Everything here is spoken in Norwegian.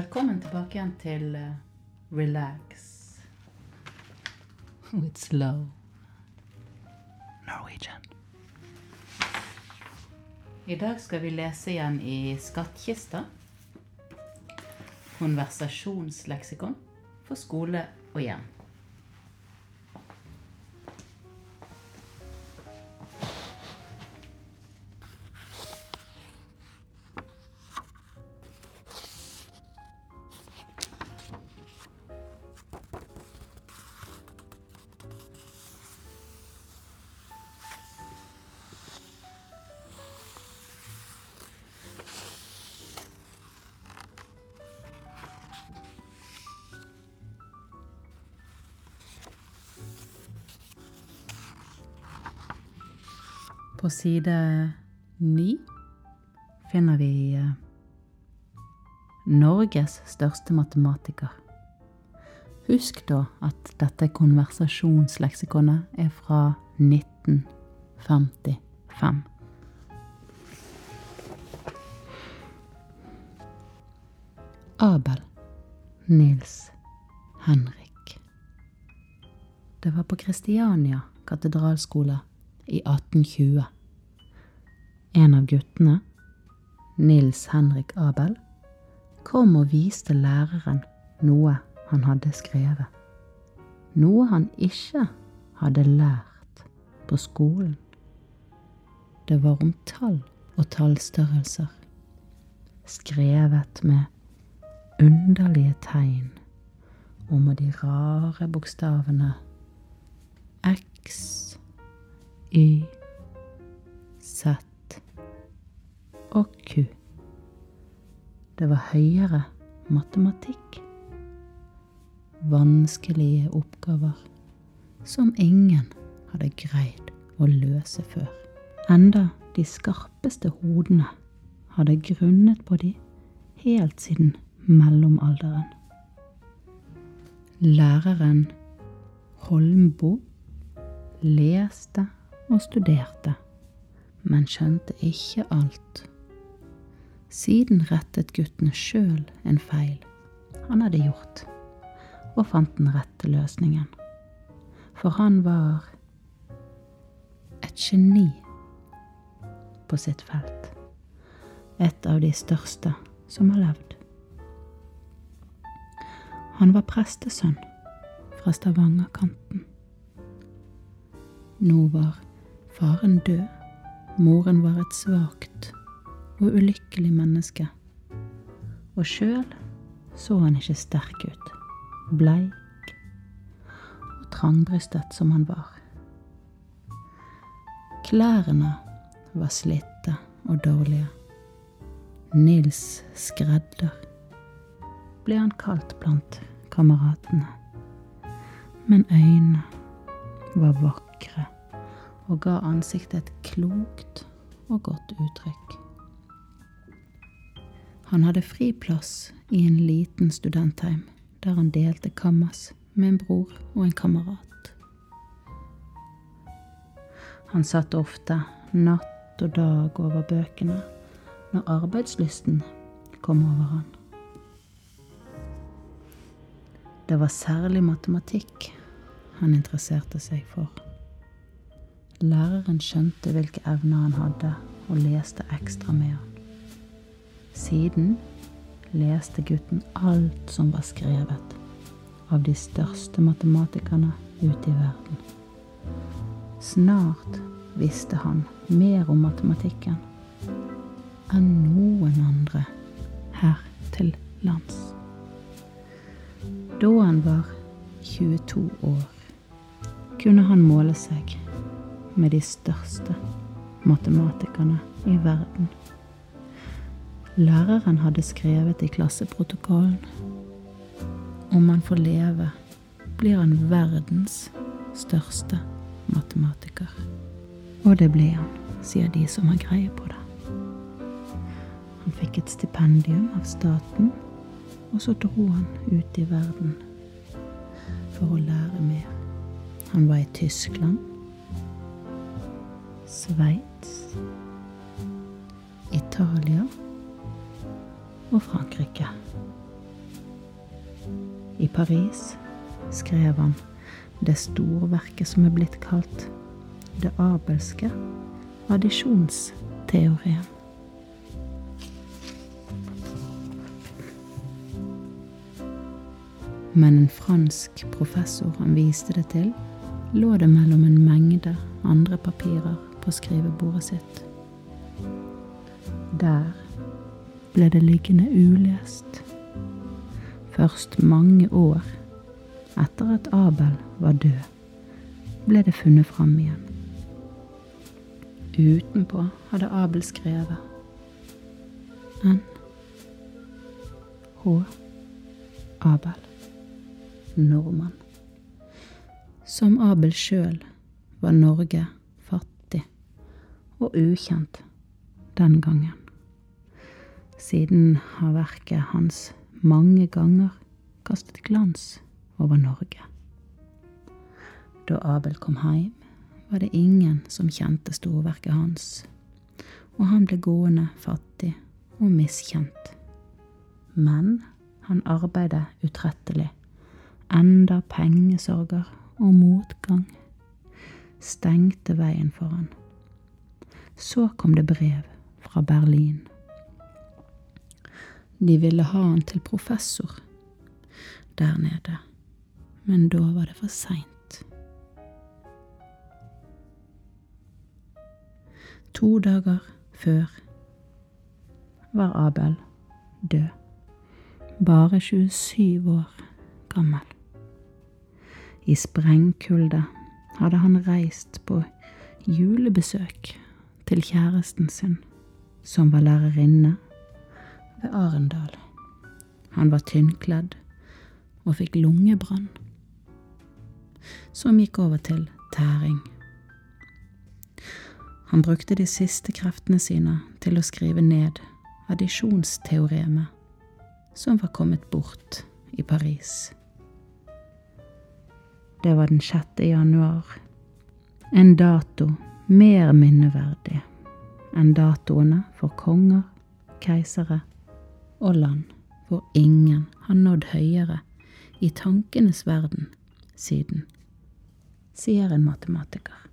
Velkommen tilbake igjen til eh, Relax with Slow Norwegian. I dag skal vi lese igjen i Skattkista. Konversasjonsleksikon for skole og hjem. På side ni finner vi eh, Norges største matematiker. Husk da at dette konversasjonsleksikonet er fra 1955. Abel Nils Henrik. Det var på Kristiania katedralskole i 1820. En av guttene, Nils Henrik Abel, kom og viste læreren noe han hadde skrevet. Noe han ikke hadde lært på skolen. Det var om tall og tallstørrelser, skrevet med underlige tegn med de rare bokstavene X, Y, Z og Q. Det var høyere matematikk. Vanskelige oppgaver som ingen hadde greid å løse før. Enda de skarpeste hodene hadde grunnet på de helt siden mellomalderen. Læreren Holmboe leste og studerte, men skjønte ikke alt. Siden rettet gutten sjøl en feil han hadde gjort, og fant den rette løsningen. For han var et geni på sitt felt. Et av de største som har levd. Han var prestesønn fra Stavangerkanten. Nå var faren død, moren var et svakt og ulykkelig menneske, og sjøl så han ikke sterk ut, bleik og trangbrystet som han var. Klærne var slitte og dårlige. Nils Skredder ble han kalt blant kameratene. Men øynene var vakre og ga ansiktet et klokt og godt uttrykk. Han hadde fri plass i en liten studentheim der han delte kammers med en bror og en kamerat. Han satt ofte natt og dag over bøkene når arbeidslysten kom over han. Det var særlig matematikk han interesserte seg for. Læreren skjønte hvilke evner han hadde, og leste ekstra med han. Siden leste gutten alt som var skrevet av de største matematikerne ute i verden. Snart visste han mer om matematikken enn noen andre her til lands. Da han var 22 år, kunne han måle seg med de største matematikerne i verden. Læreren hadde skrevet i klasseprotokollen om han får leve, blir han verdens største matematiker. Og det ble han, sier de som har greie på det. Han fikk et stipendium av staten, og så dro han ut i verden for å lære mer. Han var i Tyskland, Sveits, Italia og Frankrike. I Paris skrev han det storverket som er blitt kalt det abelske addisjonsteorien. Men en fransk professor han viste det til, lå det mellom en mengde andre papirer på skrivebordet sitt. Der ble det liggende ulest. Først mange år etter at Abel var død, ble det funnet fram igjen. Utenpå hadde Abel skrevet N. H. Abel. Nordmann. Som Abel sjøl var Norge og ukjent den gangen. Siden har verket hans mange ganger kastet glans over Norge. Da Abel kom hjem, var det ingen som kjente storverket hans, og han ble gående fattig og miskjent. Men han arbeidet utrettelig, enda pengesorger og motgang stengte veien for han. Så kom det brev fra Berlin. De ville ha han til professor der nede, men da var det for seint. To dager før var Abel død, bare 27 år gammel. I sprengkulde hadde han reist på julebesøk til kjæresten sin, som var lærerinne ved Arendal. Han var tynnkledd og fikk lungebrann, som gikk over til tæring. Han brukte de siste kreftene sine til å skrive ned addisjonsteoremet som var kommet bort i Paris. Det var den 6. januar, en dato mer minneverdig enn datoene for konger, keisere og land hvor ingen har nådd høyere i tankenes verden siden, sier en matematiker.